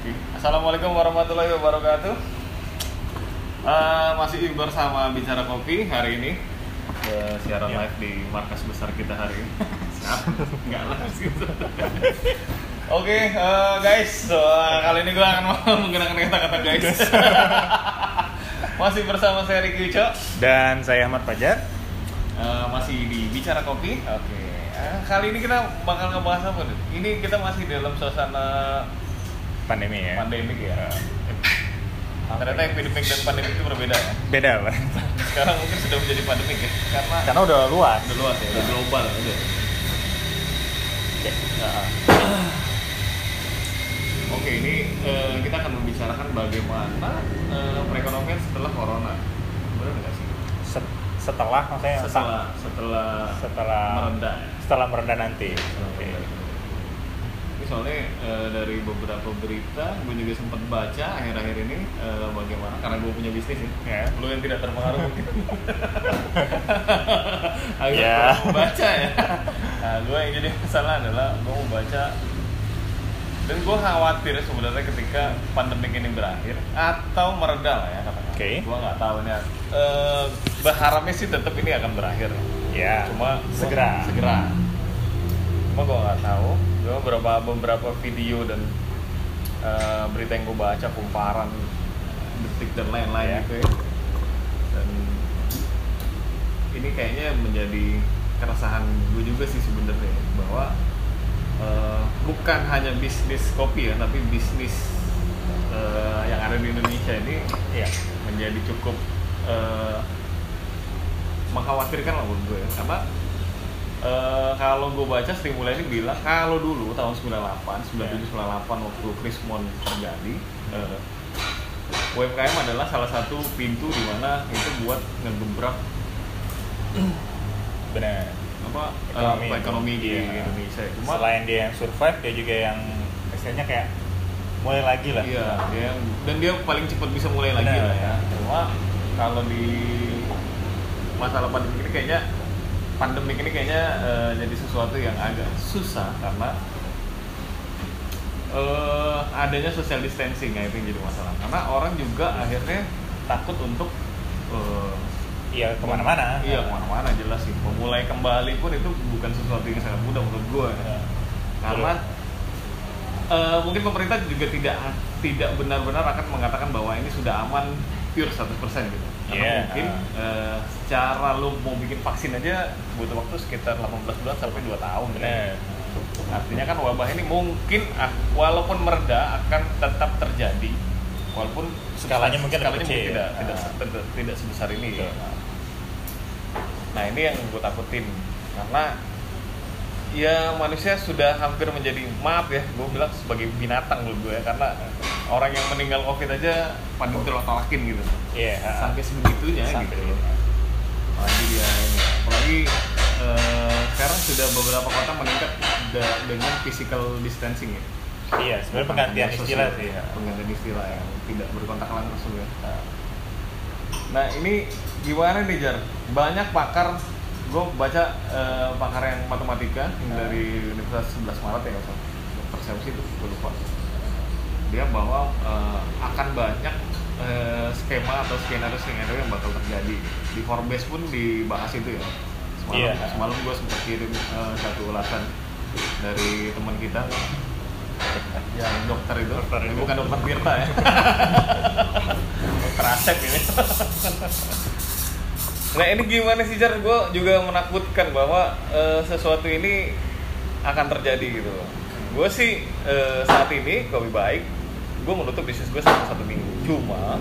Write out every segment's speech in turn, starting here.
Assalamualaikum warahmatullahi wabarakatuh. Eh, masih bersama bicara kopi hari ini Eh, siaran Ya. live di markas besar kita hari ini. Sekarang nggak lah sih. Oke eh, guys, so, eh, kali ini gue akan menggunakan kata-kata guys. masih bersama saya Ricky Uco. Dan saya Ahmad Fajar. Eh, masih di bicara kopi. Oke. Eh, kali ini kita bakal ngebahas apa nih? Ini kita masih dalam suasana Pandemi ya. pandemik ya. Ternyata epidemik dan pandemik itu berbeda ya. Beda lah. Sekarang mungkin sudah menjadi pandemik ya, karena Karena udah luas. udah luas ya, udah global udah. Nah, Oke, ini eh, kita akan membicarakan bagaimana eh, perekonomian setelah corona. Benar nggak sih? Set- setelah maksudnya Setelah setelah setelah meredah. ya? setelah merendah nanti. Oke. Ini soalnya eh, dari beberapa berita gue juga sempat baca akhir-akhir ini eh, bagaimana karena gue punya bisnis ya. Ya. Lu yang tidak terpengaruh. Agak Ya. kurang membaca ya. Nah, gue yang jadi masalah adalah gue mau baca dan gue khawatir sebenarnya ketika pandemi ini berakhir atau mereda lah ya katakan. Oke. Gue nggak tahu nih. Eh, berharapnya sih tetap ini akan berakhir. Ya. Cuma gua- segera. segera. Cuma gue nggak tahu. Gue beberapa beberapa video dan eh, berita yang gue baca kumparan detik dan lain-lain Ya. gitu ya. Dan ini kayaknya menjadi keresahan gue juga sih sebenarnya bahwa eh, bukan hanya bisnis kopi ya, tapi bisnis eh, yang ada di Indonesia ini Iya. menjadi cukup eh, mengkhawatirkan lah menurut gue ya. karena eh, kalau gue baca Sri Mulyani bilang kalau dulu tahun 98, 97, 98 waktu Krismon terjadi eh, UMKM adalah salah satu pintu di mana itu buat ngegebrak Benar. apa Ekonomi. eh, ekonomi di Iya. Indonesia cuma Selain dia yang survive, dia juga yang istilahnya kayak mulai lagi lah. Iya, dia dan dia paling cepat bisa mulai lagi Benar. lah ya. Cuma kalau di masalah pandemi ini kayaknya pandemi ini kayaknya eh, jadi sesuatu yang agak susah karena eh, adanya social distancing ya itu yang jadi masalah. Karena orang juga akhirnya takut untuk eh, Iya ke mana-mana. Iya ke mana-mana jelas sih. Memulai kembali pun itu bukan sesuatu yang sangat mudah menurut gue. Ya. Karena eh, mungkin pemerintah juga tidak tidak benar-benar akan mengatakan bahwa ini sudah aman pure 100% gitu. Karena Iya. mungkin eh, secara lo mau bikin vaksin aja butuh waktu sekitar 18 bulan sampai 2 tahun. gitu. Benar. Artinya kan wabah ini mungkin walaupun mereda akan tetap terjadi. Walaupun Skalanya mungkin skalanya kecil. tidak, Ah. tidak, tidak tidak sebesar ini. Betul. Nah ini yang gue takutin karena ya manusia sudah hampir menjadi maaf ya gue bilang sebagai binatang menurut gue ya karena orang yang meninggal covid aja pada ditolak-tolakin gitu Iya. sampai sebegitunya Sampai gitu apalagi dia ini. apalagi eh, sekarang sudah beberapa kota meningkat dengan physical distancing ya Iya, sebenarnya penggantian Sosial- istilah sih. ya. penggantian istilah yang tidak berkontak langsung ya nah ini gimana nih Jar banyak pakar gue baca eh, pakar yang matematika Nah. dari Universitas 11 Maret ya Dr. persepsi itu gue lupa dia bahwa eh, akan banyak eh, skema atau skenario skenario yang bakal terjadi di Forbes pun dibahas itu ya semalam Iya. semalam gue sempat kirim eh, satu ulasan dari teman kita yang dokter itu, Dokter itu. bukan dokter Tirta ya dokter Asep ini nah ini gimana sih Jar? Gue juga menakutkan bahwa eh, sesuatu ini akan terjadi gitu. Gue sih eh, saat ini lebih baik gue menutup bisnis gue selama satu minggu. Cuma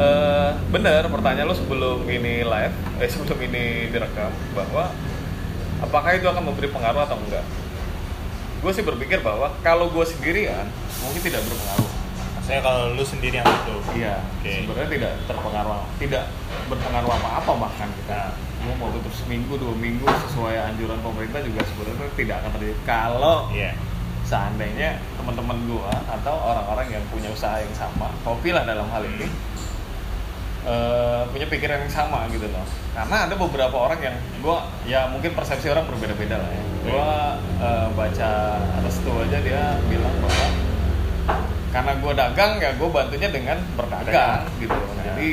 eh bener pertanyaan lo sebelum ini live eh sebelum ini direkam bahwa apakah itu akan memberi pengaruh atau enggak? Gue sih berpikir bahwa kalau gue sendirian mungkin tidak berpengaruh Maksudnya kalau lu sendiri yang tutup. iya Oke. sebenarnya tidak terpengaruh tidak berpengaruh apa-apa bahkan kita mau mau tutup seminggu dua minggu sesuai anjuran pemerintah juga sebenarnya tidak akan terjadi kalau Iya. seandainya teman-teman gua atau orang-orang yang punya usaha yang sama kopi lah dalam hal ini eh, punya pikiran yang sama gitu loh karena ada beberapa orang yang gua ya mungkin persepsi orang berbeda-beda lah ya gua eh, baca itu aja dia bilang bahwa gue dagang ya gue bantunya dengan berdagang gitu. Nah. jadi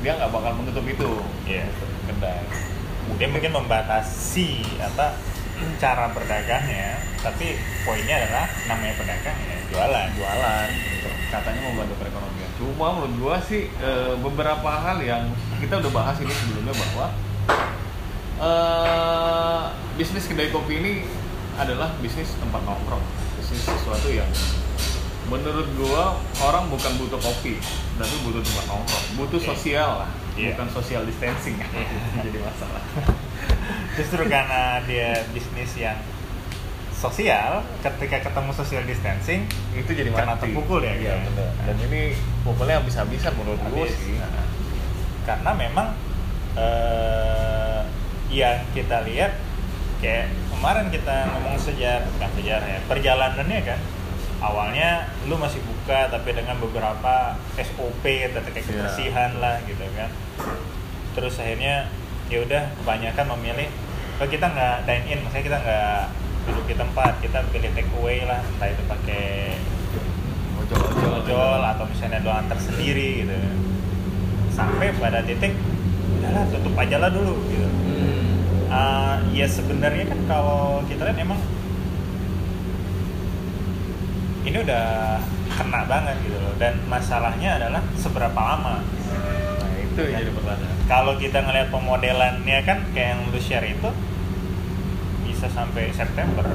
dia nggak bakal menutup itu. Iya. kedai. Dia mungkin membatasi apa cara berdagangnya tapi poinnya adalah namanya pedagang ya jualan. Jualan. Gitu. katanya membantu perekonomian. Cuma menurut gua sih eh, beberapa hal yang kita udah bahas ini sebelumnya bahwa eh, bisnis kedai kopi ini adalah bisnis tempat nongkrong. Bisnis sesuatu yang menurut gua orang bukan butuh kopi tapi butuh tempat nongkrong butuh Oke. sosial lah Iya. bukan social distancing jadi masalah justru karena dia bisnis yang sosial ketika ketemu social distancing itu jadi Kena mati. terpukul ya, Iya, gitu. bener. dan ini pukulnya habis-habisan menurut gua Habis. sih Nah, karena memang eh, yang kita lihat kayak kemarin kita ngomong sejarah bukan sejarah ya perjalanannya kan awalnya lu masih buka tapi dengan beberapa SOP terkait Iya. kebersihan lah gitu kan terus akhirnya ya udah kebanyakan memilih oh kita nggak dine in maksudnya kita nggak duduk di tempat kita pilih take away lah entah itu pakai ojol-ojol ojol atau misalnya lo antar sendiri gitu sampai pada titik udahlah tutup aja lah dulu gitu Hmm. Ah, ya sebenarnya kan kalau kita lihat emang ini udah kena banget gitu loh dan masalahnya adalah seberapa lama Nah itu yang jadi pertanyaan. kalau kita ngelihat pemodelannya kan kayak yang lu share itu bisa sampai September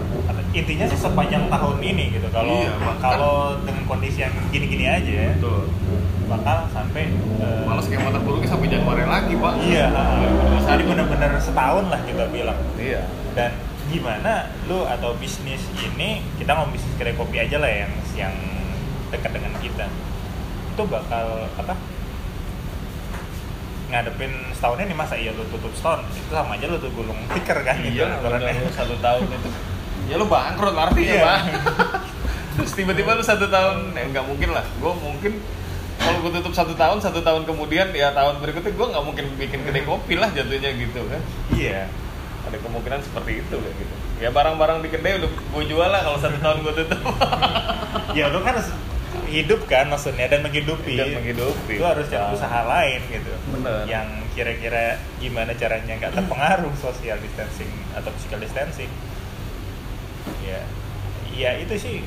intinya sih sepanjang tahun ini gitu kalau Iya, bahkan- kalau dengan kondisi yang gini-gini aja ya Betul. bakal sampai eh, Malah skema terburuknya sampai Januari lagi pak. iya jadi benar-benar setahun lah kita bilang Iya. dan gimana lu atau bisnis ini kita ngomong bisnis kedai kopi aja lah yang yang dekat dengan kita itu bakal apa ngadepin setahunnya nih masa iya lu tutup setahun itu sama aja lu tuh gulung tikar kan gitu Iya. ibaratnya. bener, lu satu tahun itu. Ya lu bangkrut artinya Iya. pak. Terus tiba-tiba lu satu tahun, ya nggak mungkin lah. Gue mungkin kalau gue tutup satu tahun, satu tahun kemudian ya tahun berikutnya gue nggak mungkin bikin kedai kopi lah jatuhnya gitu kan. iya Ada kemungkinan seperti itu kayak gitu. Ya barang-barang di kedai udah gue jual lah kalau satu tahun gue tutup. ya lu kan harus hidup kan maksudnya dan menghidupi Dan menghidupi. itu harus cari usaha lain gitu Bener. yang kira-kira gimana caranya nggak terpengaruh social distancing atau physical distancing ya ya itu sih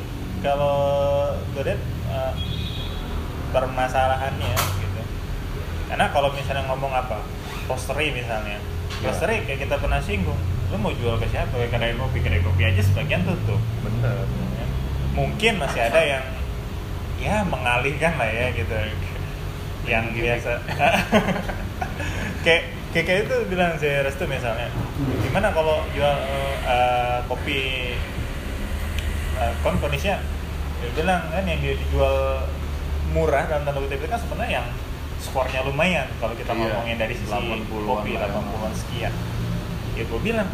kalau gue lihat eh, permasalahannya gitu karena kalau misalnya ngomong apa postery misalnya Ya. postery kayak kita pernah singgung. Lu mau jual ke siapa? Ke kedai kopi kedai kopi aja sebagian tutup. Bener. Ya. mungkin masih ada yang ya mengalihkan lah ya gitu. Yang biasa. Kayak kayak itu bilang saya restu misalnya. Gimana kalau jual eh, kopi uh, kon kondisinya dia bilang kan yang dia dijual murah dalam tanda kutip itu kan sebenarnya yang skornya lumayan kalau kita Iya, ngomongin dari sisi 80-an kopi lah. 80-an sekian ya gue bilang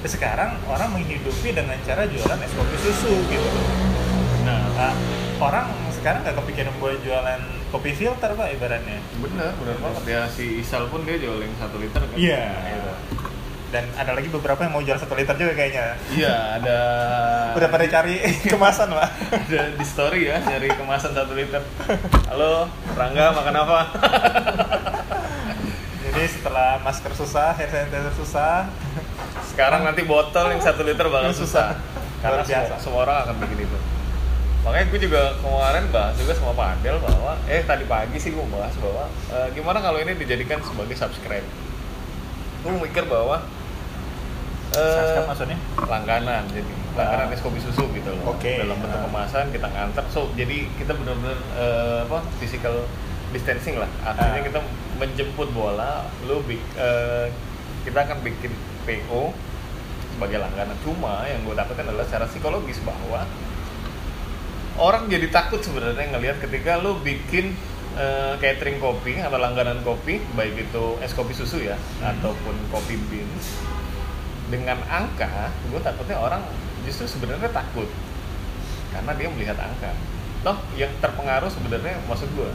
"Ya sekarang orang menghidupi dengan cara jualan es kopi susu gitu Nah, Nah, orang sekarang nggak kepikiran buat jualan kopi filter pak ibaratnya bener, bener banget ya si Isal pun dia jual yang satu liter kan. Iya. Nah, itu. Dan ada lagi beberapa yang mau jual satu liter juga kayaknya Iya, ada udah pada cari kemasan pak ada di story ya nyari kemasan satu liter. Halo, Rangga makan apa? jadi setelah masker susah hand sanitizer susah Sekarang nanti botol yang satu liter bakal susah. Karena biasa. semua, semua orang akan bikin itu. Makanya gue juga kemarin bahas juga sama Pak Adel bahwa, eh tadi pagi sih gue bahas bahwa eh, gimana kalau ini dijadikan sebagai subscribe. Gue mikir bahwa Subscribe maksudnya langganan jadi langganan es kopi susu gitu loh Oke. dalam bentuk Ah. kemasan kita nganter so jadi kita benar-benar eh, apa physical distancing lah artinya Ah. kita menjemput bola lu eh, kita akan bikin PO sebagai langganan cuma yang gue takutkan adalah secara psikologis bahwa orang jadi takut sebenarnya ngelihat ketika lu bikin eh, catering kopi atau langganan kopi baik itu es kopi susu ya Hmm. ataupun kopi beans dengan angka gue takutnya orang justru sebenarnya takut. Karena dia melihat angka. Toh yang terpengaruh sebenarnya maksud gue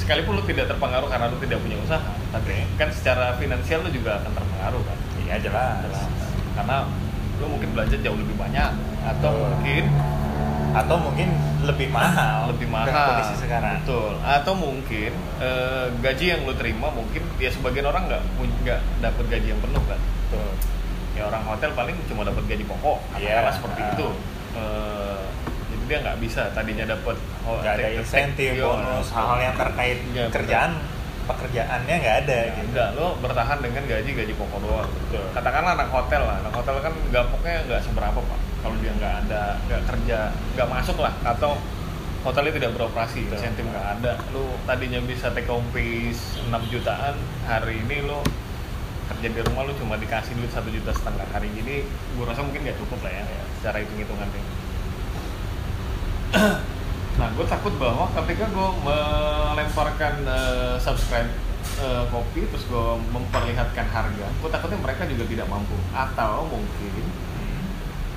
sekalipun lu tidak terpengaruh karena lu tidak punya usaha tapi kan secara finansial lu juga akan terpengaruh kan? Iya jelas. Karena lu mungkin belanja jauh lebih banyak atau Betul. mungkin atau mungkin lebih mahal lebih mahal. kondisi sekarang. Betul. Atau mungkin eh, gaji yang lu terima mungkin ya sebagian orang nggak nggak dapat gaji yang penuh kan Betul. ya orang hotel paling cuma dapat gaji pokok Iya. katakanlah seperti Ah. itu Eh, jadi dia nggak bisa tadinya dapat oh, nggak ada insentif take- bonus iya, hal-hal yang terkait Iya, kerjaan pekerjaannya nggak ada Ya, gitu enggak, lo bertahan dengan gaji gaji pokok doang. Betul. Katakanlah anak hotel lah, anak hotel kan gapoknya nggak seberapa pak. Kalau dia nggak ada, nggak kerja, nggak masuk lah, atau hotelnya tidak beroperasi, Betul. insentif nggak ada. Lo tadinya bisa take home fees 6 jutaan, hari ini lo kerja di rumah lo cuma dikasih duit satu juta setengah hari ini, gue rasa mungkin nggak cukup lah ya, secara hitung hitungannya. Nah, gue takut bahwa ketika gue melemparkan eh, subscribe eh, kopi, terus gue memperlihatkan harga, gue takutnya mereka juga tidak mampu. Atau mungkin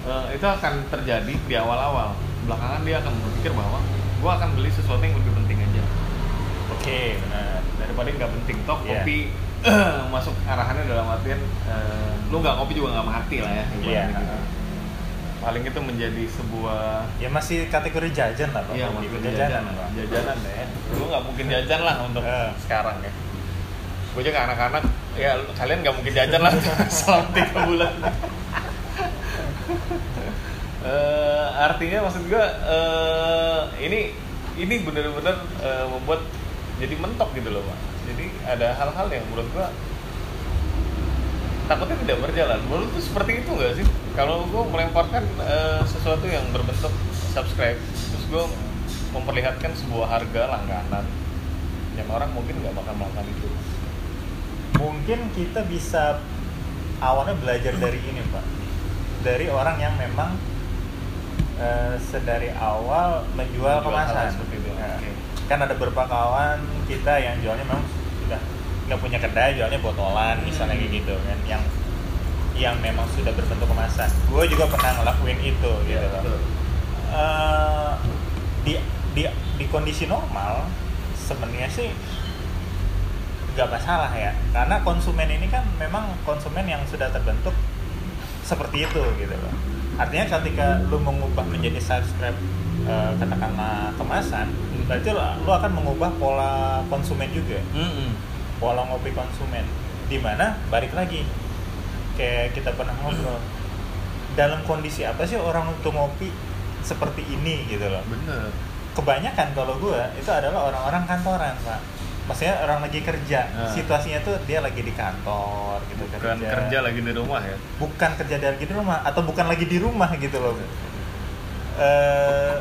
eh, itu akan terjadi di awal-awal. Belakangan dia akan berpikir bahwa gue akan beli sesuatu yang lebih penting aja oke benar daripada nggak penting. Toh Iya. kopi masuk arahannya dalam artian eh, lu nggak kopi juga nggak mati lah ya. Iya. gitu. Paling itu menjadi sebuah ya masih kategori jajan lah Pak. Iya, Kopi. maksudnya jajanan jajanan, Pak. jajanan ya. Gue nggak mungkin jajan lah untuk Eh. sekarang ya. Gue juga anak-anak, ya lu- kalian nggak mungkin jajan lah selama tiga bulan. Eh, artinya maksud gue eh, ini ini benar-benar eh, membuat jadi mentok gitu loh pak. Jadi ada hal-hal yang menurut gue takutnya tidak berjalan. Menurut tuh seperti itu nggak sih? Kalau gue melemparkan eh, sesuatu yang berbentuk subscribe, terus gue memperlihatkan sebuah harga langganan, yang orang mungkin nggak bakal melakukan itu. mungkin kita bisa awalnya belajar dari ini pak dari orang yang memang eh, sedari awal menjual Menjual kemasan seperti itu, Nah. Kan ada beberapa kawan kita yang jualnya memang sudah nggak punya kedai jualnya botolan misalnya kayak gitu kan yang yang memang sudah berbentuk kemasan. Gue juga pernah ngelakuin itu gitu Iya, loh. betul. Eh, di di di kondisi normal sebenarnya sih nggak masalah ya. Karena konsumen ini kan memang konsumen yang sudah terbentuk seperti itu gitu loh. Artinya ketika lu mengubah menjadi subscribe eh, katakanlah kemasan berarti lu akan mengubah pola konsumen juga? Pola ngopi konsumen. Di mana? Balik lagi. Kayak kita pernah ngobrol. Dalam kondisi apa sih orang untuk ngopi seperti ini gitu loh? Bener. kebanyakan kalau gue itu adalah orang-orang kantoran pak. Maksudnya orang lagi kerja. Ah. situasinya tuh dia lagi di kantor gitu Bukan kerja. lagi di rumah ya. bukan kerja dari di rumah atau bukan lagi di rumah gitu loh eh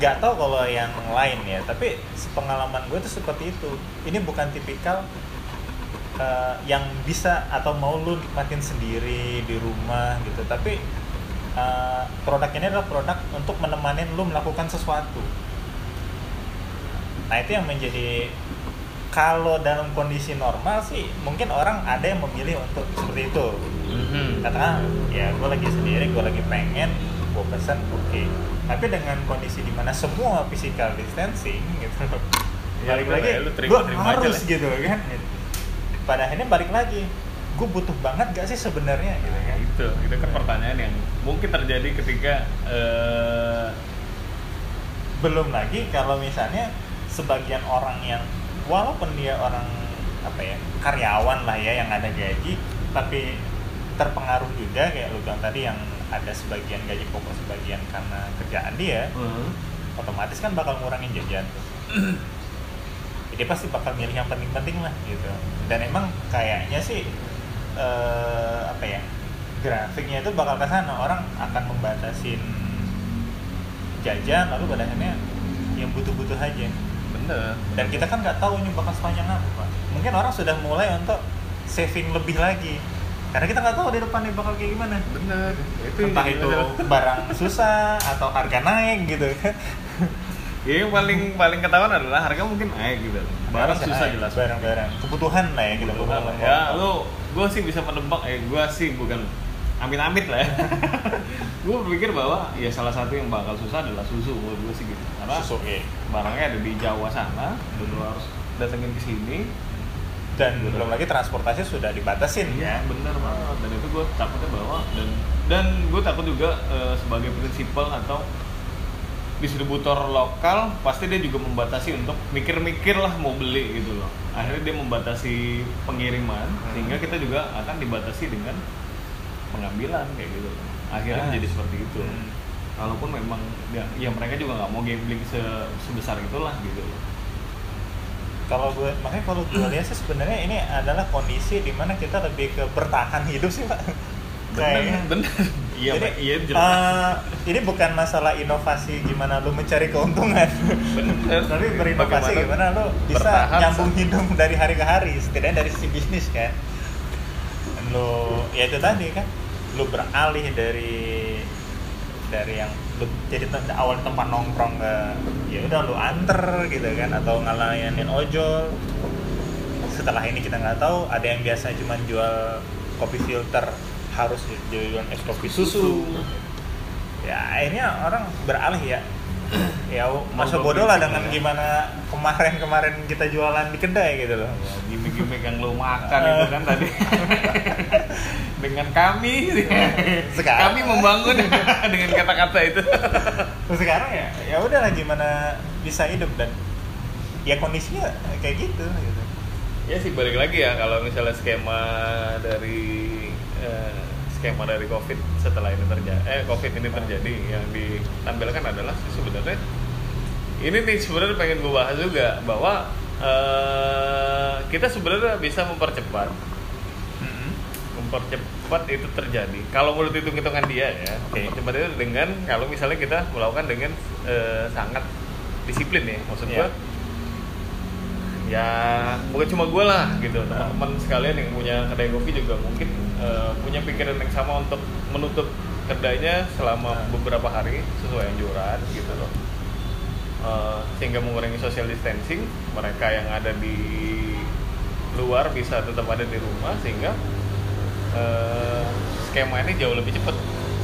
nggak tahu kalau yang lain ya tapi pengalaman gue tuh seperti itu. Ini bukan tipikal eh, yang bisa atau mau lu nikmatin sendiri di rumah gitu. Tapi eh, produk ini adalah produk untuk menemani lu melakukan sesuatu. Nah itu yang menjadi kalau dalam kondisi normal sih mungkin orang ada yang memilih untuk seperti itu. Katakan ya gue lagi sendiri gue lagi pengen gue pesen oke. Tapi dengan kondisi di mana semua physical distancing gitu. Ya, balik lagi ya, gue aja harus lah. gitu kan? Pada akhirnya balik lagi gue butuh banget gak sih sebenarnya gitu Nah, kan? itu. Itu kan pertanyaan yang mungkin terjadi ketika eh, belum lagi kalau misalnya sebagian orang yang walaupun dia orang apa ya karyawan lah ya yang ada gaji tapi terpengaruh juga kayak lu bilang tadi yang ada sebagian gaji pokok sebagian karena kerjaan dia otomatis kan bakal ngurangin jajan. Tuh dia pasti bakal milih yang penting-penting lah gitu. Dan emang kayaknya sih eh, apa ya grafiknya itu bakal ke sana. Orang akan membatasin jajan lalu pada akhirnya yang butuh-butuh aja. Bener. Dan kita kan nggak tahu ini bakal sepanjang apa pak. Mungkin orang sudah mulai untuk saving lebih lagi karena kita nggak tahu di depan nih bakal kayak gimana. Bener. Itu entah itu barang susah atau harga naik gitu. Ya yang paling paling ketahuan adalah harga mungkin naik gitu. Barang susah naik, jelas. barang-barang. Kebutuhan lah ya gitu. Kebutuhan lah. ya lu gue sih bisa menebak eh gue sih bukan amit-amit lah ya. Gue berpikir bahwa ya salah satu yang bakal susah adalah susu menurut gue sih gitu. Karena susu eh. barangnya ada di Jawa sana dan lu harus datengin ke sini dan belum lagi transportasi sudah dibatasin Iya ya bener banget dan itu gue takutnya bahwa dan dan gue takut juga eh, sebagai prinsipal atau distributor lokal pasti dia juga membatasi untuk mikir-mikir lah mau beli gitu loh akhirnya dia membatasi pengiriman Hmm. sehingga kita juga akan dibatasi dengan pengambilan kayak gitu loh. akhirnya Ah. menjadi seperti itu Hmm. walaupun memang ya, ya mereka juga nggak mau gambling se- sebesar itulah gitu loh kalau gue makanya kalau gue lihat sih sebenarnya ini adalah kondisi di mana kita lebih ke bertahan hidup sih pak. Bener bener. Iya Jadi, Pak. iya jelas. eh, ini bukan masalah inovasi gimana lu mencari keuntungan. Bener. Tapi berinovasi gimana lu bisa nyambung hidup dari hari ke hari setidaknya dari sisi bisnis kan. Lu ya itu tadi kan. Lu beralih dari dari yang jadi awal tempat nongkrong ke ya udah lu anter gitu kan atau ngelayanin ojol. Setelah ini kita nggak tahu ada yang biasa cuma jual kopi filter harus jualan es kopi susu. Ya akhirnya orang beralih ya ya Mau bodoh lah dengan ya. gimana kemarin-kemarin kita jualan di kedai gitu loh. Ya, gimmick-gimmick yang lo makan itu kan tadi. Dengan kami Sekarang. kami membangun dengan kata-kata itu. Sekarang ya ya udahlah gimana bisa hidup dan ya kondisinya kayak gitu gitu. Ya sih balik lagi ya kalau misalnya skema dari eh, skema dari covid setelah ini terjadi eh covid ini terjadi yang ditampilkan adalah sih sebenarnya ini nih sebenarnya pengen gue bahas juga bahwa eh, kita sebenarnya bisa mempercepat mempercepat itu terjadi. Kalau menurut hitung hitungan dia ya, Oke. cepat itu dengan kalau misalnya kita melakukan dengan eh, sangat disiplin ya, maksud Iya. gua ya bukan cuma gue lah gitu, teman-teman sekalian yang punya kedai kopi juga mungkin eh, punya pikiran yang sama untuk menutup kedainya selama Nah. beberapa hari sesuai anjuran gitu loh. Eh, sehingga mengurangi social distancing mereka yang ada di luar bisa tetap ada di rumah sehingga eh, skema ini jauh lebih cepat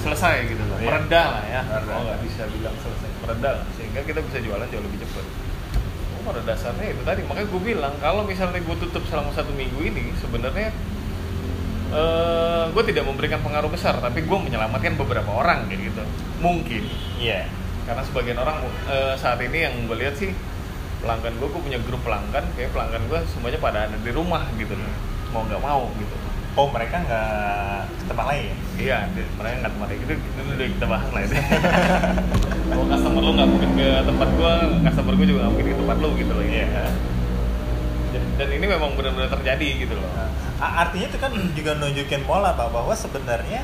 selesai gitu loh Iya. mereda lah ya oh nggak bisa bilang selesai mereda lah. sehingga kita bisa jualan jauh lebih cepat pada dasarnya itu tadi. Makanya gue bilang kalau misalnya gue tutup selama satu minggu ini sebenarnya eh gue tidak memberikan pengaruh besar tapi gue menyelamatkan beberapa orang kayak gitu. Mungkin iya. Karena sebagian orang eh, saat ini yang gue lihat sih pelanggan gue gue punya grup pelanggan kayak pelanggan gue semuanya pada ada di rumah gitu. Mau nggak mau gitu. Oh mereka nggak ke tempat lain iya mereka nggak tempat itu itu udah kita bahas lah itu kalau customer lo nggak mungkin ke tempat gue customer gue juga nggak mungkin ke tempat lo gitu loh Iya. dan, dan ini memang benar-benar terjadi gitu loh A- artinya itu kan juga nunjukin pola pak bahwa sebenarnya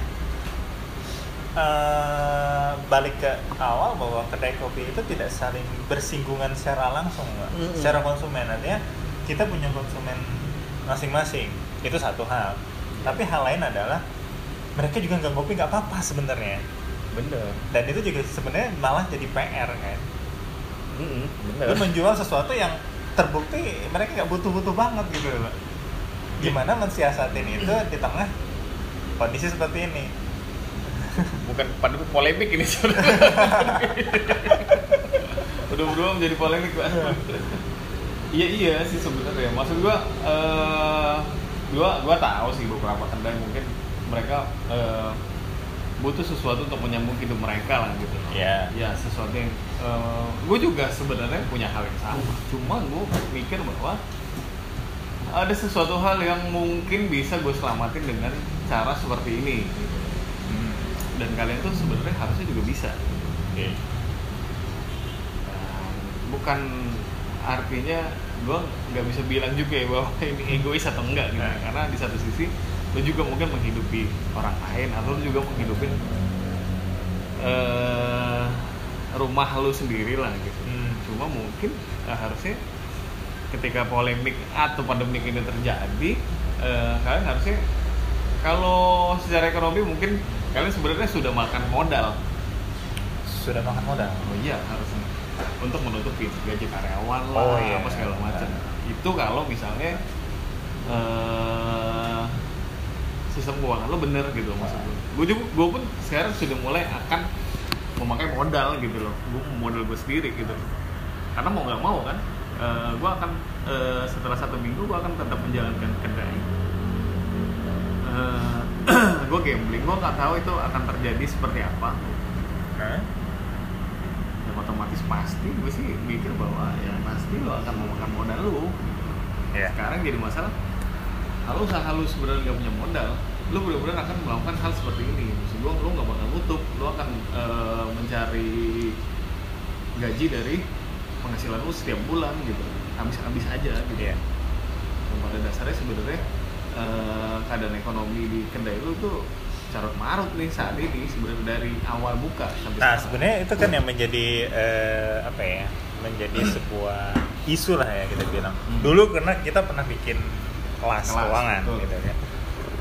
eh, balik ke awal bahwa kedai kopi itu tidak saling bersinggungan secara langsung Pak. Mm-mm. secara konsumen artinya kita punya konsumen masing-masing itu satu hal tapi hal lain adalah mereka juga nggak kopi nggak apa-apa sebenarnya. Bener. Dan itu juga sebenarnya malah jadi PR kan? Mm-mm, lu bener menjual sesuatu yang terbukti mereka nggak butuh-butuh banget gitu loh gimana mensiasatin itu di tengah kondisi seperti ini? Bukan pada polemik ini sebenarnya udah berubah menjadi polemik pak. Iya. Iya sih sebenarnya. Maksud gua eh gua gua tahu sih beberapa kedai mungkin mereka eh, butuh sesuatu untuk menyambung hidup mereka lah gitu Iya. ya sesuatu yang gue juga sebenarnya punya hal yang sama cuma gue mikir bahwa ada sesuatu hal yang mungkin bisa gue selamatin dengan cara seperti ini gitu. dan kalian tuh sebenarnya harusnya juga bisa Oke. Nah, bukan artinya gue nggak bisa bilang juga ya bahwa ini egois atau enggak gitu Nah. karena di satu sisi lo juga mungkin menghidupi orang lain atau lo juga menghidupi eh, rumah lo sendiri lah gitu Hmm. cuma mungkin eh, harusnya ketika polemik atau pandemik ini terjadi eh, kalian harusnya kalau secara ekonomi mungkin kalian sebenarnya sudah makan modal sudah makan modal Oh iya harusnya untuk menutupi gaji karyawan lah Oh, iya. apa segala macam. Itu kalau misalnya sistem keuangan lo bener gitu maksud gue. Gue juga gue pun sekarang sudah mulai akan memakai modal gitu loh. Gue modal gue sendiri gitu. Karena mau nggak mau kan, gue akan eh, setelah satu minggu gue akan tetap menjalankan kedai. gue gambling, gue nggak tahu itu akan terjadi seperti apa. Hah? yang otomatis pasti gue sih mikir bahwa ya pasti lo akan memakan modal lo Iya. sekarang jadi masalah kalau usaha lu sebenarnya nggak punya modal lu benar-benar akan melakukan hal seperti ini maksud gua lu nggak bakal nutup lu akan eh, mencari gaji dari penghasilan lu setiap bulan gitu habis-habis aja gitu Iya. Dan pada dasarnya sebenarnya eh, keadaan ekonomi di kedai lu tuh carut marut nih saat ini sebenarnya dari awal buka sampai Nah, sebenarnya itu kan yang menjadi eh, apa ya? Menjadi sebuah isu lah ya kita bilang. Hmm. Dulu karena kita pernah bikin kelas, Kelas, keuangan betul. gitu ya.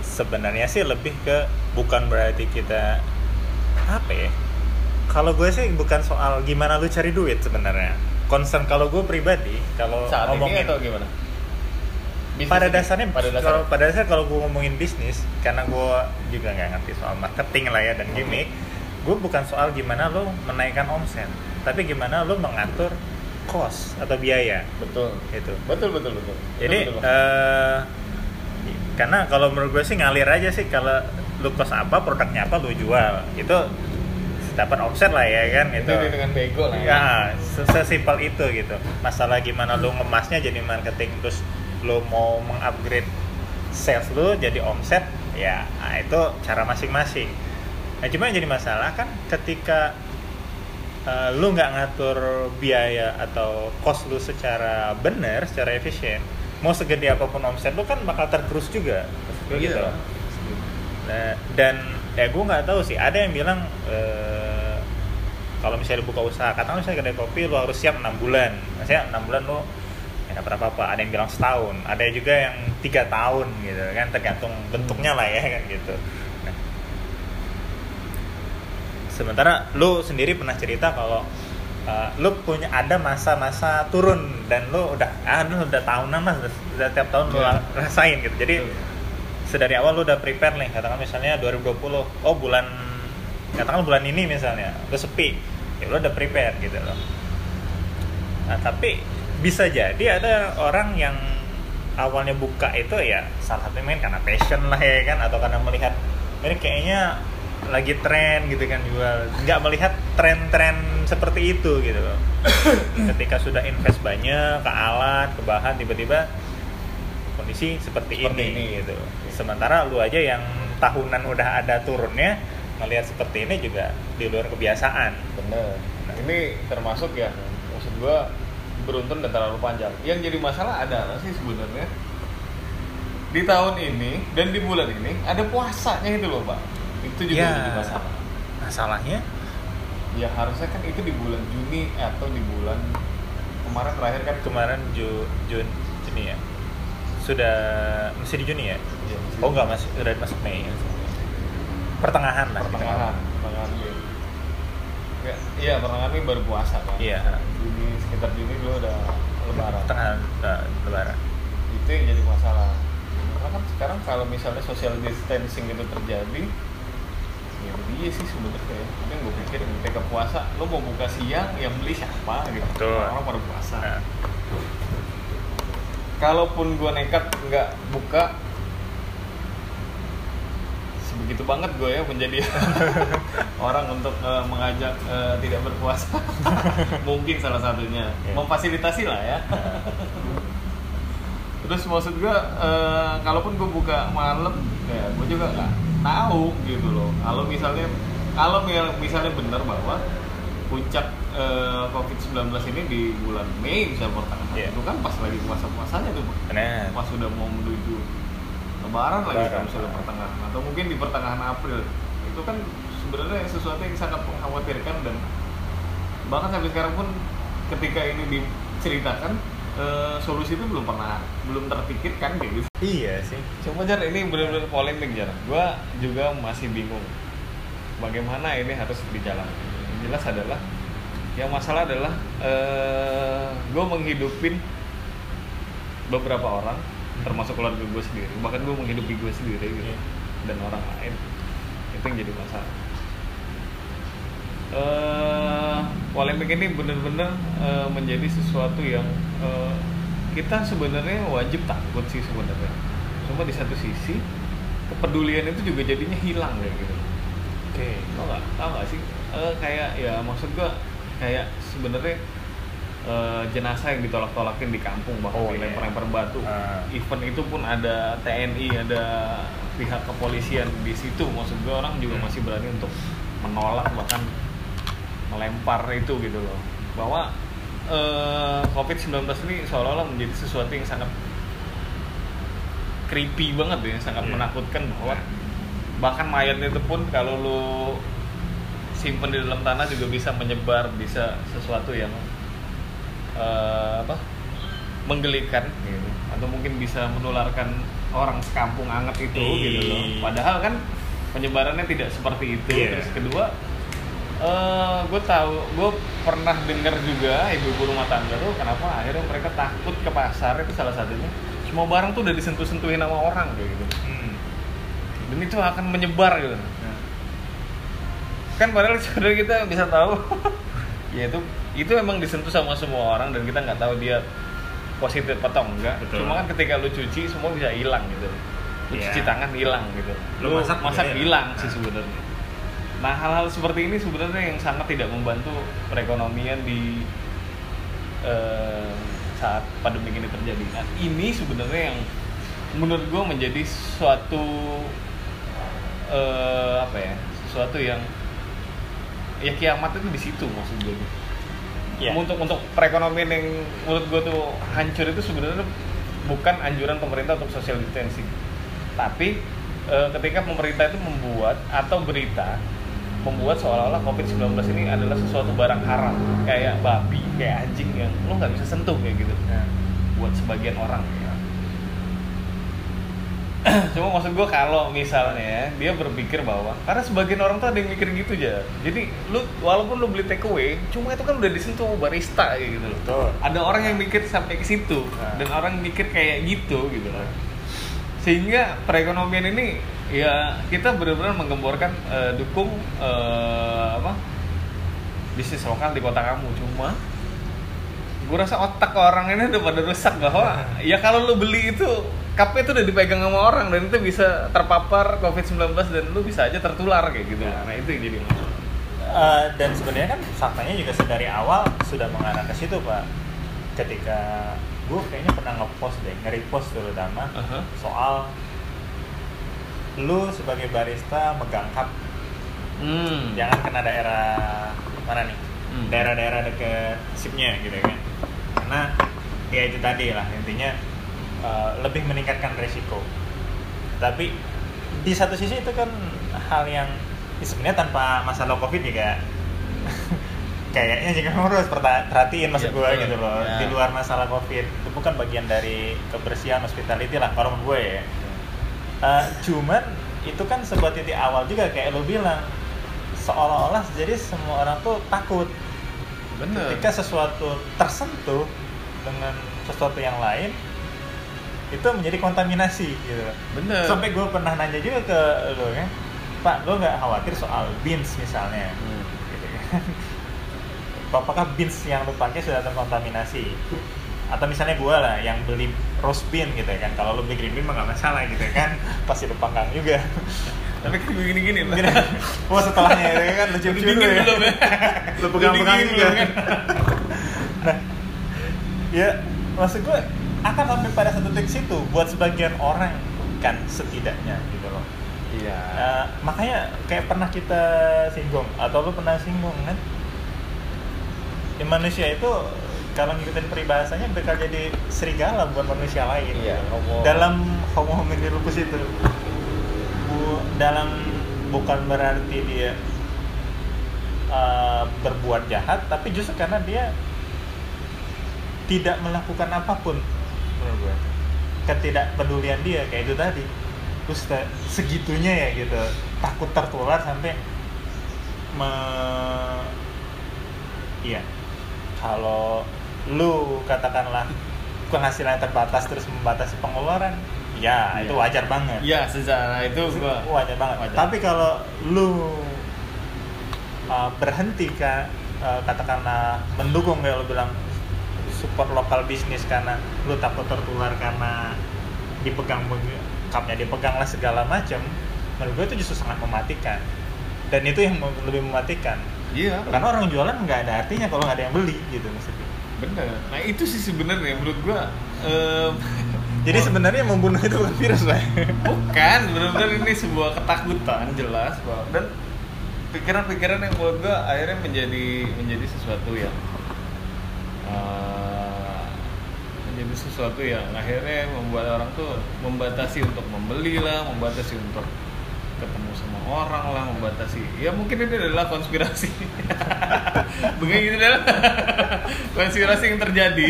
Sebenarnya sih lebih ke bukan berarti kita apa ya? Kalau gue sih bukan soal gimana lu cari duit sebenarnya. Concern kalau gue pribadi kalau saat ini ngomongin atau gimana? Bisnis pada ini? dasarnya pada kalau dasarnya pada dasarnya kalau gue ngomongin bisnis karena gue juga nggak ngerti soal marketing lah ya dan gimmick gue bukan soal gimana lo menaikkan omset tapi gimana lo mengatur cost atau biaya. Betul. Itu betul betul betul. Jadi Betul, betul. eh, karena kalau menurut gue sih ngalir aja sih kalau lo cost apa produknya apa lo jual. Itu dapat omset lah ya kan itu itu dengan bego lah ya. ya se- sesimpel itu gitu. Masalah gimana lu ngemasnya jadi marketing terus lu mau mengupgrade sales lu jadi omset ya nah, itu cara masing-masing. Nah cuma yang jadi masalah kan ketika uh, lu nggak ngatur biaya atau cost lu secara benar secara efisien mau segede apa pun omset lu kan bakal tergerus juga. Gitu Iya. Nah, dan ya gue nggak tahu sih ada yang bilang eh, kalau misalnya buka usaha katakan misalnya kedai kopi lo harus siap enam bulan. Maksudnya enam bulan lo ya dapat apa apa ada yang bilang setahun ada juga yang tiga tahun gitu kan tergantung bentuknya lah ya kan gitu Nah, sementara lo sendiri pernah cerita kalau eh, lo punya ada masa-masa turun dan lo udah ah lo udah tahunan lah udah, udah tiap tahun lo Iya. rasain gitu. Jadi sedari awal lu udah prepare nih katakan misalnya 2020 oh bulan katakan bulan ini misalnya lu sepi ya lu udah prepare gitu loh. Nah tapi bisa jadi ada orang yang awalnya buka itu ya salah satunya main karena passion lah ya kan atau karena melihat ini kayaknya lagi tren gitu kan jual. Nggak melihat tren-tren seperti itu gitu loh. Ketika sudah invest banyak ke alat ke bahan tiba-tiba kondisi seperti, Seperti ini, ini. gitu. Sementara lu aja yang tahunan udah ada turunnya melihat seperti ini juga di luar kebiasaan. Bener. Ini termasuk ya maksud gua beruntun dan terlalu panjang. Yang jadi masalah adalah sih sebenarnya di tahun ini dan di bulan ini ada puasanya itu loh pak itu juga Ya. jadi masalah. Masalahnya? Ya harusnya kan itu di bulan Juni atau di bulan kemarin terakhir kan? Kemarin Ju, Jun Juni ya? Sudah masih di Juni ya? Iya, masih. oh enggak masih udah masuk Mei pertengahan lah pertengahan pertengahan Mei Ya, iya pertengahan Mei baru puasa kan? Iya. Juni sekitar Juni lu udah lebaran. Pertengahan uh, lebaran. Itu yang jadi masalah. Karena kan sekarang kalau misalnya social distancing itu terjadi ya dia sih sebenarnya ya tapi yang gue pikir ketika puasa lo mau buka siang yang beli siapa gitu. Betul. orang pada puasa. Nah, kalaupun gue nekat nggak buka sebegitu banget gue ya menjadi orang untuk eh, mengajak eh, tidak berpuasa. Mungkin salah satunya. Iya. memfasilitasi lah ya. Terus maksud gue eh, kalaupun gue buka malam ya gue juga nggak tahu gitu loh. Kalau misalnya kalau mi- misalnya benar bahwa puncak eh, COVID-19 ini di bulan Mei bisa pertengahan Iya. itu kan pas lagi puasa-puasanya tuh benar. Pas sudah mau menuju lebaran lagi kalau misalnya pertengahan atau mungkin di pertengahan April. Itu kan sebenarnya sesuatu yang sangat mengkhawatirkan dan bahkan sampai sekarang pun ketika ini diceritakan eh, solusi itu belum pernah belum terpikirkan kayak gitu. Iya sih. Cuma Jar ini benar-benar polemik Jar. Gua juga masih bingung. Bagaimana ini harus dijalankan. Yang jelas adalah yang masalah adalah eh gue menghidupin beberapa orang termasuk keluarga gue sendiri. Bahkan gue menghidupi gue sendiri gitu. Iya. dan orang lain. Itu yang jadi masalah eh polemik ini benar-benar eh, menjadi sesuatu yang eh, kita sebenarnya wajib takut sih sebenarnya. Cuma di satu sisi kepedulian itu juga jadinya hilang kayak gitu. Oke. Tau nggak? Tau nggak sih? Eh, kayak ya maksud gua kayak sebenarnya eh, jenazah yang ditolak-tolakin di kampung bahkan Oh, iya. dilempar-lempar batu. Ah. event itu pun ada TNI ada pihak kepolisian di situ. Maksud gue orang juga Hmm. masih berani untuk menolak bahkan melempar itu gitu loh bahwa eh, COVID-19 ini seolah-olah menjadi sesuatu yang sangat creepy banget ya sangat Iya. menakutkan bahwa bahkan mayatnya itu pun kalau lu simpen di dalam tanah juga bisa menyebar bisa sesuatu yang eh, apa menggelikan gitu atau mungkin bisa menularkan orang sekampung anget itu Iya. gitu loh padahal kan penyebarannya tidak seperti itu Iya. terus kedua eh gue tahu gue pernah dengar juga ibu-ibu rumah tangga tuh kenapa akhirnya mereka takut ke pasar itu salah satunya semua barang tuh udah disentuh-sentuhin sama orang kayak gitu Hmm. dan itu akan menyebar gitu Nah, kan padahal sebenarnya kita bisa tahu ya itu itu emang disentuh sama semua orang dan kita nggak tahu dia positif atau enggak Betul. cuma kan ketika lu cuci semua bisa hilang gitu lu Iya. cuci tangan hilang gitu Lu masak juga hilang. hilang sih Nah. sebenarnya nah hal-hal seperti ini sebenarnya yang sangat tidak membantu perekonomian di eh, saat pandemi ini terjadi. Nah ini sebenarnya yang menurut gue menjadi suatu eh, apa ya sesuatu yang ya kiamat itu di situ maksud gue Iya. untuk untuk perekonomian yang menurut gue tuh hancur itu sebenarnya bukan anjuran pemerintah untuk social distancing. Tapi eh, ketika pemerintah itu membuat atau berita membuat seolah-olah COVID-19 ini adalah sesuatu barang haram kayak babi, kayak anjing yang lo nggak bisa sentuh kayak gitu Nah, buat sebagian orang ya. Cuma maksud gue kalau misalnya ya, dia berpikir bahwa karena sebagian orang tuh ada yang mikir gitu aja. Jadi lu walaupun lu beli take away, cuma itu kan udah disentuh barista kayak gitu loh. Betul. Ada orang yang mikir sampai ke situ Nah. dan orang mikir kayak gitu gitu loh. Sehingga perekonomian ini ya kita benar-benar menggemborkan eh, dukung eh, apa bisnis lokal di kota kamu cuma gue rasa otak orang ini udah pada rusak bahwa ya kalau lu beli itu cupnya itu udah dipegang sama orang dan itu bisa terpapar COVID-19 dan lu bisa aja tertular kayak gitu. Nah, itu yang jadi masalah. Eh, dan sebenarnya kan faktanya juga dari awal sudah mengarah ke situ pak ketika gue kayaknya pernah ngepost deh nge-repost terutama Aha. soal lu sebagai barista megang cup Hmm. jangan kena daerah mana nih? Hmm. daerah-daerah deket sipnya gitu kan. Karena ya itu tadi lah intinya eh, lebih meningkatkan resiko. Tapi di satu sisi itu kan hal yang ya sebenarnya tanpa masalah covid juga kayaknya juga harus perhatiin maksud Iya, gue gitu loh. Ya. di luar masalah covid itu bukan bagian dari kebersihan hospitality lah kalau gue ya Eh, cuman itu kan sebuah titik awal juga kayak lo bilang seolah-olah jadi semua orang tuh takut Bener. ketika sesuatu tersentuh dengan sesuatu yang lain itu menjadi kontaminasi gitu Bener. sampai gue pernah nanya juga ke lo kan pak lo nggak khawatir soal beans misalnya Hmm. gitu kan apakah beans yang lo pakai sudah terkontaminasi atau misalnya gue lah yang beli roast bean gitu kan kalau lo beli green bean mah nggak masalah gitu kan pasti lo panggang juga Tapi kan begini-gini lah. Gini, wah setelahnya ya kan lo cium dingin ya ya? lo pegang-pegang Udah dingin juga kan? nah ya maksud gue akan sampai pada satu titik situ buat sebagian orang kan setidaknya gitu loh Iya. Eh, makanya kayak pernah kita singgung atau lu pernah singgung kan ya, manusia itu kalau ngikutin peribahasanya bakal jadi serigala buat manusia lain. Iya, homo- dalam homo homini lupus itu. Bu, dalam bukan berarti dia eh, berbuat jahat tapi justru karena dia tidak melakukan apa pun. Ketidakpedulian dia kayak itu tadi. Terus te- segitunya ya gitu. Takut tertular sampai me iya. Kalau lu katakanlah penghasilan terbatas terus membatasi pengeluaran ya Iya. itu wajar banget. Iya, secara itu gua wajar banget. wajar. tapi kalau lu uh, berhenti ka, uh, katakanlah mendukung kayak lu bilang support lokal bisnis karena lu takut tertular karena dipegang cupnya dipegang lah segala macam menurut gue itu justru sangat mematikan. Dan itu yang lebih mematikan. Iya. Karena orang jualan nggak ada artinya kalau nggak ada yang beli gitu maksudnya bener. Nah itu sih sebenarnya menurut gua em, jadi sebenarnya yang membunuh itu bukan virus lah bukan benar-benar ini sebuah ketakutan jelas bahwa dan pikiran-pikiran yang menurut gua akhirnya menjadi menjadi sesuatu yang eh, menjadi sesuatu yang akhirnya membuat orang tuh membatasi untuk membeli lah membatasi untuk ketemu sama orang lah membatasi. Ya mungkin ini adalah konspirasi. Begini adalah konspirasi yang terjadi.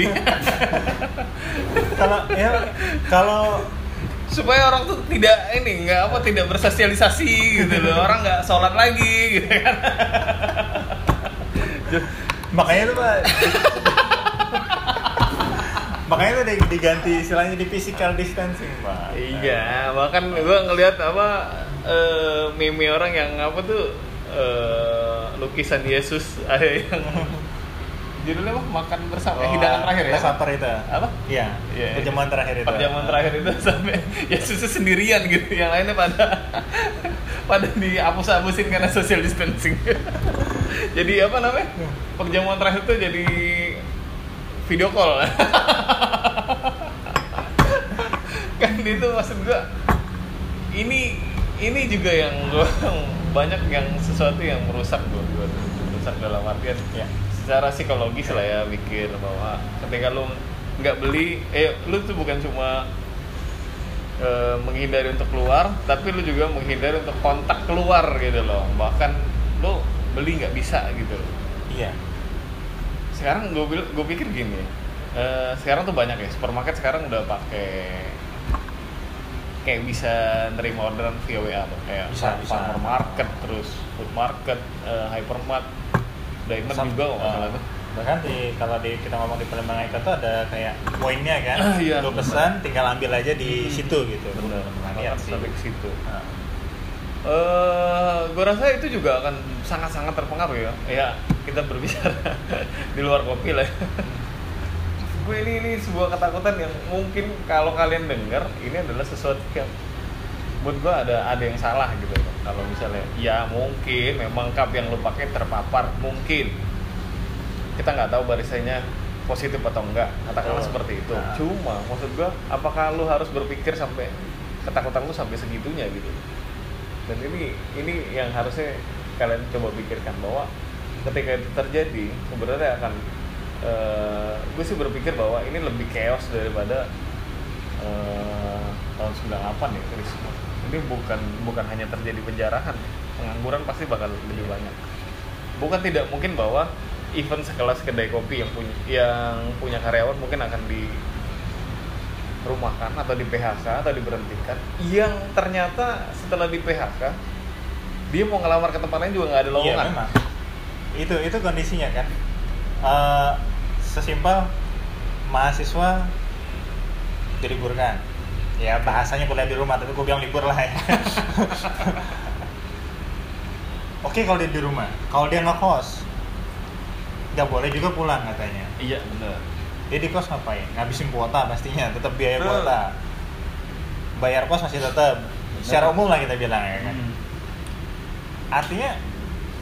Kalau ya kalau supaya orang tuh tidak ini nggak apa tidak bersosialisasi gitu loh. Orang nggak sholat lagi gitu kan. Makanya tuh pak makanya tuh di- diganti istilahnya di physical distancing pak. Iya bahkan gua ngelihat apa eh, meme orang yang apa tuh eh, lukisan Yesus. Ada yang judulnya apa? Makan bersama. Oh, hidangan terakhir ya? Supper itu. Apa? iya Iya. perjamuan terakhir itu. Perjamuan terakhir itu sampai Yesusnya sendirian gitu. Yang lainnya pada pada dihapus-hapusin karena social distancing. Jadi apa namanya? Perjamuan terakhir itu jadi video call. Kan itu maksud gua ini ini juga yang gua banyak yang sesuatu yang merusak gua merusak dalam artian ya. secara psikologis lah ya pikir bahwa ketika lu nggak beli eh lu tuh bukan cuma eh, menghindari untuk keluar tapi lu juga menghindari untuk kontak keluar gitu loh. Bahkan lu beli nggak bisa gitu loh. Iya. Sekarang gue gue pikir gini eh, sekarang tuh banyak ya supermarket sekarang udah pakai kayak bisa nerima orderan via WA tuh kayak Bisa, bisa. Farmer Market terus Food Market, eh, Hypermart, Diamond Sam- juga nggak salah eh, tuh. bahkan di kalau di kita ngomong di Palembang Eka tuh ada kayak poinnya kan Ah, iya. lu pesan tinggal ambil aja di Hmm. situ gitu niat sih sampai ke situ. Nah, Eh, gue rasa itu juga akan sangat-sangat terpengaruh ya. Ya, kita berbicara di luar kopi lah. Gue ini ini sebuah ketakutan yang mungkin kalau kalian dengar ini adalah sesuatu yang buat gue ada ada yang salah gitu loh. Kalau misalnya ya mungkin memang cup yang lo pakai terpapar mungkin kita nggak tahu barisannya positif atau enggak katakanlah Betul. seperti itu Nah. cuma maksud gue apakah lo harus berpikir sampai ketakutan lu sampai segitunya gitu dan ini ini yang harusnya kalian coba pikirkan bahwa ketika itu terjadi sebenarnya akan eh, gue sih berpikir bahwa ini lebih chaos daripada eh, tahun 98 ya semua ini bukan bukan hanya terjadi penjarahan pengangguran pasti bakal lebih banyak. Bukan tidak mungkin bahwa event sekelas kedai kopi yang punya yang punya karyawan mungkin akan di rumahkan atau di PHK atau diberhentikan. Yang ternyata setelah di PHK dia mau ngelamar ke tempat lain juga nggak ada iya lowongan. memang. Itu itu kondisinya kan. Eh, sesimpel mahasiswa diliburkan. Ya bahasanya kuliah di rumah tapi gue bilang libur lah ya. Oke kalau dia di rumah. Kalau dia ngekos nggak boleh juga pulang katanya. Iya benar. Dia di kos ngapain? Ngabisin kuota pastinya. Tetap biaya kuota. Bayar kos masih tetap secara umum lah kita bilang ya kan? Hmm. artinya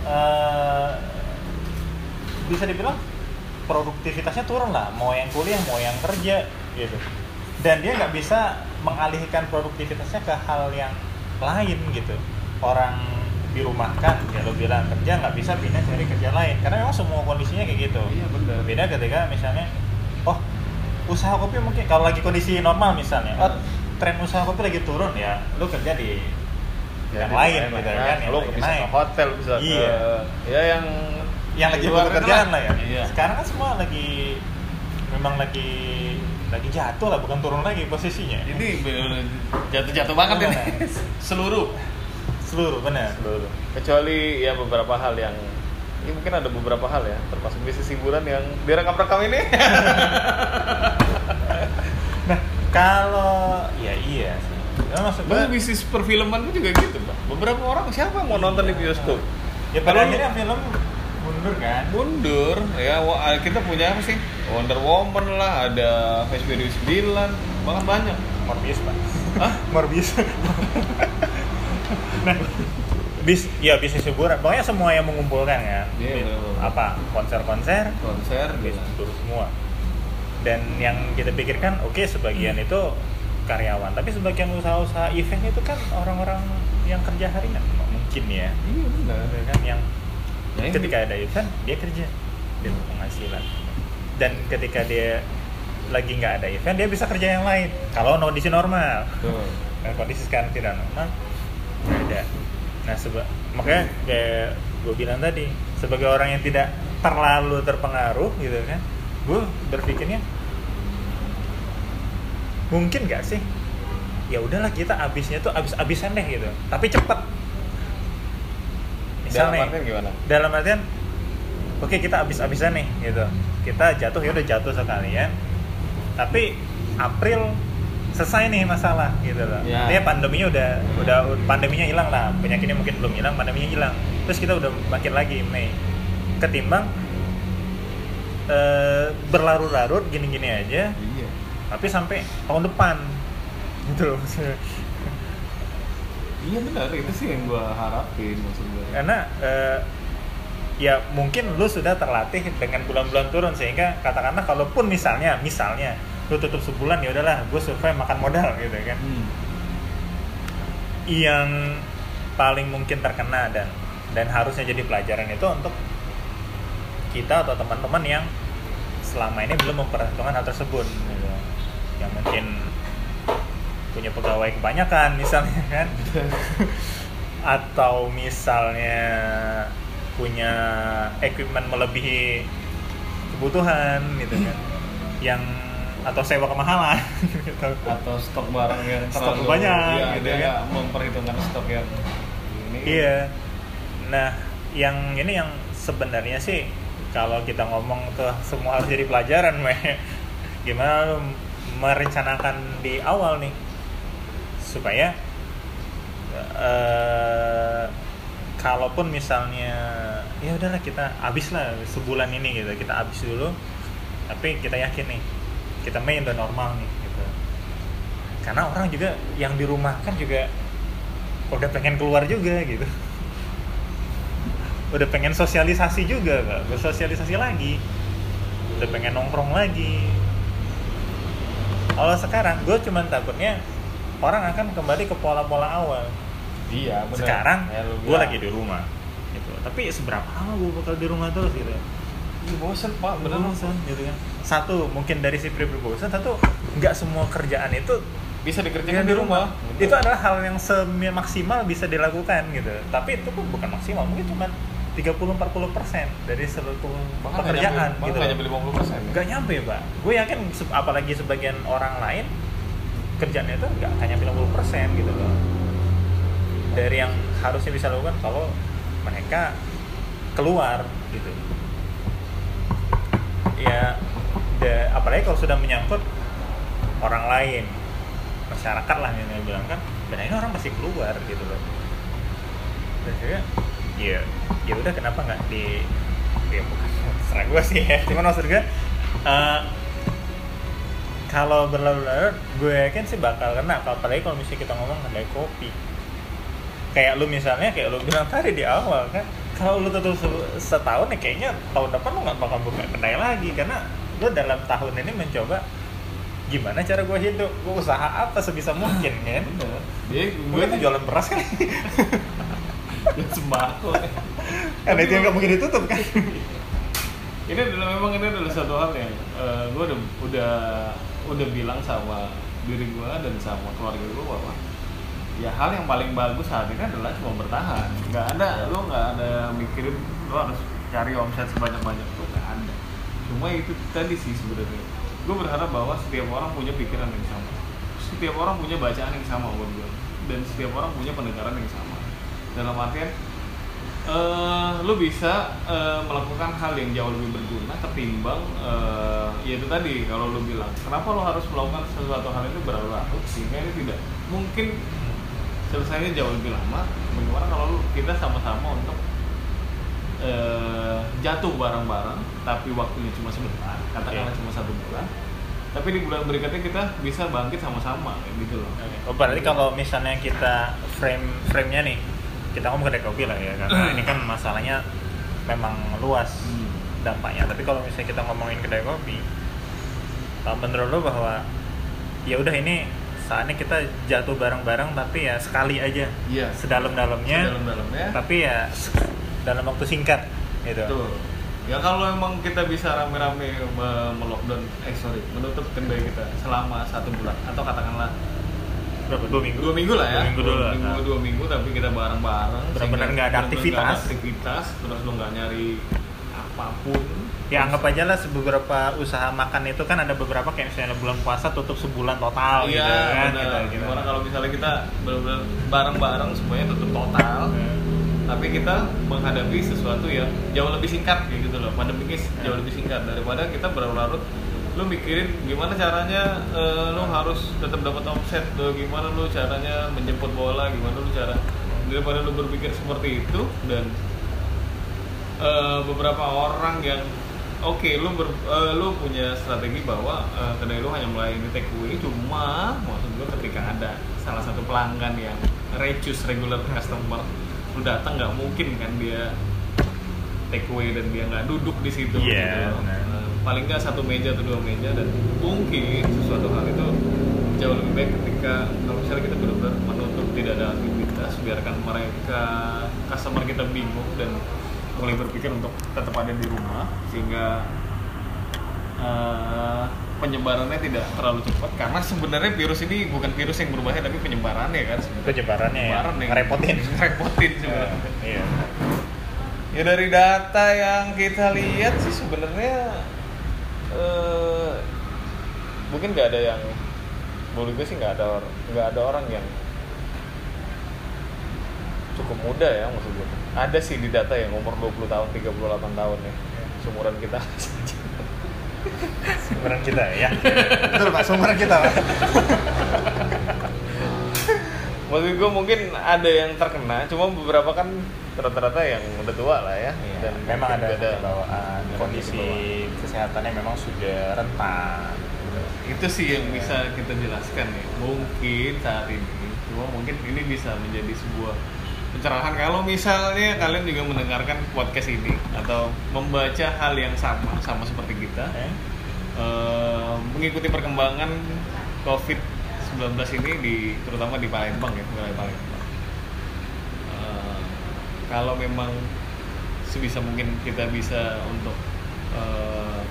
eh, bisa dibilang produktivitasnya turun lah. Mau yang kuliah mau yang kerja gitu. Dan dia nggak bisa mengalihkan produktivitasnya ke hal yang lain gitu. Orang dirumahkan ya lo bilang kerja nggak bisa pindah cari kerja lain. Karena memang semua kondisinya kayak gitu. Iya benar. Beda ketika misalnya oh usaha kopi mungkin kalau lagi kondisi normal misalnya oh tren usaha kopi lagi turun ya lu kerja di yang lain gitu kan yang lo bisa naik. ke hotel bisa Iya. ke ya yang yang lagi di luar butuh itu kerjaan lah. ya. Iya. Sekarang kan semua lagi memang lagi lagi jatuh lah bukan turun lagi posisinya. Ini jatuh-jatuh banget ini. Bener. seluruh. Seluruh benar seluruh. Kecuali ya beberapa hal yang ini mungkin ada beberapa hal ya termasuk bisnis hiburan yang direkam-rekam ini. Nah kalau ya iya sih. Ya, bisnis perfilman pun juga gitu, Pak. Beberapa orang siapa mau nonton di bioskop? ya pada akhirnya film mundur kan? Mundur, ya wa- kita punya apa sih? Wonder Woman lah, ada Fast Furious 9, bahkan banyak. Morbius pak. Hah? Morbius. Nah bis ya bisnis hiburan pokoknya semua yang mengumpulkan ya. Iya, Bis- betul. apa konser-konser konser bis gitu turun semua. Dan yang kita pikirkan oke sebagian Hmm. itu karyawan. Tapi sebagian usaha-usaha event itu kan orang-orang yang kerja harian. Mungkin ya. Iya benar Ya kan? Yang Ya, ini- ketika ada event dia kerja dia penghasilan. Dan ketika dia lagi nggak ada event dia bisa kerja yang lain. Kalau kondisi normal. Betul. Nah, kondisi sekarang tidak normal nggak ada. Nah seba makanya kayak gue bilang tadi sebagai orang yang tidak terlalu terpengaruh gitu kan gue berpikirnya mungkin nggak sih? Ya udahlah kita abisnya tuh abis-abisan deh gitu. Tapi cepet dalam artian gimana? dalam artian oke kita abis-abisan nih gitu. Kita jatuh ya udah jatuh sekalian. Tapi April selesai nih masalah gitu loh. Ya. Artinya pandeminya udah udah pandeminya hilang lah. Penyakitnya mungkin belum hilang pandeminya hilang. Terus kita udah makin lagi Mei ketimbang eh, berlarut-larut gini-gini aja iya. tapi sampai tahun depan gitu loh. Iya benar itu sih yang gua harapin maksud gua karena eh, ya mungkin lu sudah terlatih dengan bulan-bulan turun sehingga katakanlah kalaupun misalnya misalnya lu tutup sebulan ya udahlah gue survive makan modal gitu kan hmm. yang paling mungkin terkena dan dan harusnya jadi pelajaran itu untuk kita atau teman-teman yang selama ini belum memperhitungkan hal tersebut gitu. yang mungkin punya pegawai kebanyakan misalnya kan atau misalnya punya equipment melebihi kebutuhan gitu kan yang atau sewa kemahalan gitu. atau stok barang yang Stok terlalu banyak, iya, gitu dia kan. memperhitungkan stok yang ini Iya. Nah, yang ini yang sebenarnya sih kalau kita ngomong tuh semua harus jadi pelajaran, meh. Gimana merencanakan di awal nih supaya eh kalaupun misalnya ya udahlah kita habis lah sebulan ini gitu kita habis dulu tapi kita yakin nih kita main udah normal nih gitu. Karena orang juga yang di rumah kan juga udah pengen keluar juga gitu. Udah pengen sosialisasi juga kak bersosialisasi lagi. Udah pengen nongkrong lagi. Kalau sekarang gue cuman takutnya orang akan kembali ke pola-pola awal. Iya benar. Sekarang Ya, gue lagi di rumah gitu. Tapi seberapa lama gue bakal di rumah terus gitu Ih, bosen pak bener. Bosan gitu kan. Satu mungkin dari si pribadi bosan satu nggak semua kerjaan itu bisa dikerjakan di rumah. Bener. Itu adalah hal yang semaksimal bisa dilakukan gitu. Tapi itu pun bukan maksimal, mungkin cuma 30-40 persen dari seluruh bahkan pekerjaan nggak nyampe, gitu. nggak nyampe 50 persen. Gak nyampe pak. Gue yakin apalagi sebagian orang lain kerjanya itu nggak hanya 50 persen gitu loh. Dari yang harusnya bisa lakukan kalau mereka keluar gitu. Ya, da- apalagi kalau sudah menyangkut orang lain masyarakat lah yang bilang kan ini orang pasti keluar gitu loh ya ya udah kenapa nggak di ya bukan serah gue sih ya cuman maksud gue eh, kalau berlarut-larut gue yakin sih bakal kena. Kalau apalagi kalau misalnya kita ngomong kedai kopi. Kayak lu misalnya kayak lu bilang tadi di awal kan kalau lu tutup se- setahun ya kayaknya tahun depan lu nggak bakal buka kedai lagi. Karena lu dalam tahun ini mencoba gimana cara gue hidup? Gue usaha apa sebisa mungkin kan? Dia gue tuh jualan beras kan? Sembako karena itu yang nggak mungkin ditutup kan? Ini adalah memang ini adalah satu hal yang gue udah udah udah bilang sama diri gue dan sama keluarga gue bahwa ya hal yang paling bagus saat ini adalah cuma bertahan. Nggak ada lo nggak ada mikirin lo harus cari omset sebanyak banyak tuh nggak ada. Cuma itu tadi sih sebenarnya. Gue berharap bahwa setiap orang punya pikiran yang sama. Setiap orang punya bacaan yang sama buat gue dan setiap orang punya pendekaran yang sama. Dalam artian eh lu bisa eh, melakukan hal yang jauh lebih berguna ketimbang eh, ya itu tadi kalau lu bilang kenapa lo harus melakukan sesuatu hal itu berlarut sehingga ini tidak mungkin selesainya jauh lebih lama. Bagaimana kalau lu- kita sama-sama untuk eh, jatuh bareng-bareng tapi waktunya cuma sebentar katakanlah Oke. cuma satu bulan tapi di bulan berikutnya kita bisa bangkit sama-sama gitu loh. Oh, berarti kalau misalnya kita frame frame-nya nih kita ngomong kedai kopi lah ya karena ini kan masalahnya memang luas Hmm. dampaknya tapi kalau misalnya kita ngomongin kedai kopi uh, menurut lo bahwa ya udah ini saatnya kita jatuh bareng-bareng tapi ya sekali aja Iya. sedalam-dalamnya Dalam-dalamnya. tapi ya dalam waktu singkat gitu Betul. Ya kalau emang kita bisa rame-rame me- melockdown, eh sorry, menutup kedai kita selama satu bulan atau katakanlah berapa dua minggu dua minggu lah ya, dua minggu dulu lah. minggu, dua minggu tapi kita bareng-bareng. Benar-benar sehingga nggak ada benar-benar aktivitas. ada aktivitas, terus lu nggak nyari apa pun. ya anggap aja lah beberapa usaha makan itu kan ada beberapa kayak misalnya bulan puasa tutup sebulan total Iya, gitu kan benar. gitu, gitu. Gimana kalau misalnya kita benar-benar bareng-bareng semuanya tutup total, tapi kita menghadapi sesuatu yang jauh lebih singkat gitu loh pandemi ini jauh lebih singkat daripada kita berlarut lu mikirin gimana caranya eh, lu harus tetap dapat omset tuh gimana lu caranya menjemput bola gimana lu cara daripada lu berpikir seperti itu dan eh, beberapa orang yang oke lu ber, eh, lu punya strategi bahwa eh, kedai lu hanya melayani take away cuma maksud gua ketika ada salah satu pelanggan yang recus regular customer lu datang nggak mungkin kan dia take away dan dia nggak duduk di situ Iya, gitu loh. Paling nggak satu meja atau dua meja dan mungkin sesuatu hal itu jauh lebih baik ketika kalau misalnya kita benar-benar menutup tidak ada aktivitas biarkan mereka customer kita bingung dan mulai berpikir untuk tetap ada di rumah sehingga eh, penyebarannya tidak terlalu cepat. Karena sebenarnya virus ini bukan virus yang berbahaya tapi penyebarannya kan sebenarnya. penyebarannya ya Penyebaran yang ngerepotin. Ngerepotin sebenarnya. Iya. Ya dari data yang kita lihat sih sebenarnya eh, mungkin nggak ada yang menurut gue sih nggak ada nggak ada orang yang cukup muda ya maksud gue. Ada sih di data yang umur 20 tahun, 38 tahun ya. Seumuran kita. Seumuran kita ya betul pak seumuran kita pak Maksud gue mungkin ada yang terkena, cuma beberapa kan rata-rata yang udah tua lah ya. dan memang ada nggak bawaan ada kondisi bawaan. kesehatannya memang sudah rentan itu sih yang bisa kita jelaskan ya mungkin saat ini cuma mungkin ini bisa menjadi sebuah pencerahan kalau misalnya kalian juga mendengarkan podcast ini atau membaca hal yang sama sama seperti kita Eh? eh, mengikuti perkembangan COVID-19 ini di terutama di Palembang ya wilayah Palembang Eh, kalau memang sebisa mungkin kita bisa untuk eh,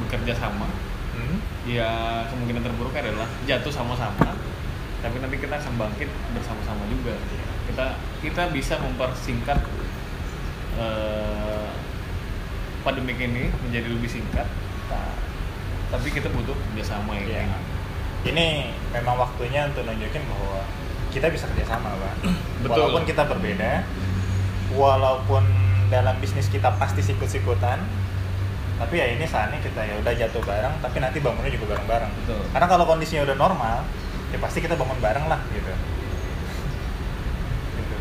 bekerja sama Hmm? ya kemungkinan terburuk adalah jatuh sama-sama tapi nanti kita akan bangkit bersama-sama juga kita kita bisa mempersingkat eh, pandemik ini menjadi lebih singkat tapi kita butuh kerjasama ya Iya. Ini memang waktunya untuk nunjukin bahwa kita bisa kerjasama, Pak. Betul. Walaupun kita berbeda, walaupun dalam bisnis kita pasti sikut-sikutan, tapi ya ini saatnya kita ya udah jatuh bareng, tapi nanti bangunnya juga bareng-bareng. Betul. Karena kalau kondisinya udah normal, ya pasti kita bangun bareng lah gitu. Gitu.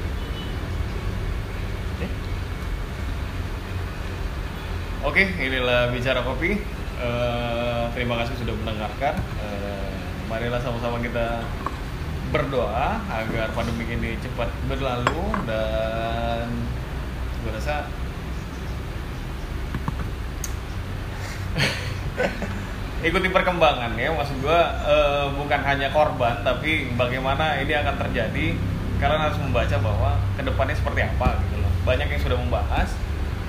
Oke, inilah bicara kopi. Eh, terima kasih sudah mendengarkan. Eh, marilah sama-sama kita berdoa agar pandemi ini cepat berlalu dan gue rasa ikuti perkembangan ya. Maksud gue eh, bukan hanya korban tapi bagaimana ini akan terjadi. Kalian harus membaca bahwa ke depannya seperti apa gitu loh. Banyak yang sudah membahas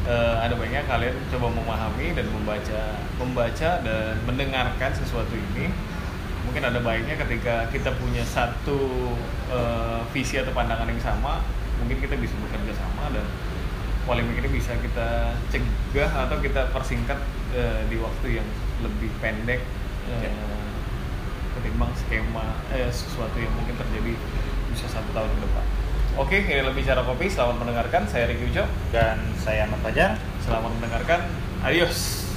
eh, ada banyak kalian coba memahami dan membaca membaca dan mendengarkan sesuatu ini mungkin ada baiknya ketika kita punya satu eh, visi atau pandangan yang sama mungkin kita bisa bekerja sama dan polemik ini bisa kita cegah atau kita persingkat eh, di waktu yang lebih pendek Ya. ketimbang skema eh, sesuatu yang mungkin terjadi bisa satu tahun ke depan. Oke, ini lebih cara kopi. Selamat mendengarkan. Saya Ricky Ujo dan saya Ahmad Fajar. Selamat mendengarkan. Adios.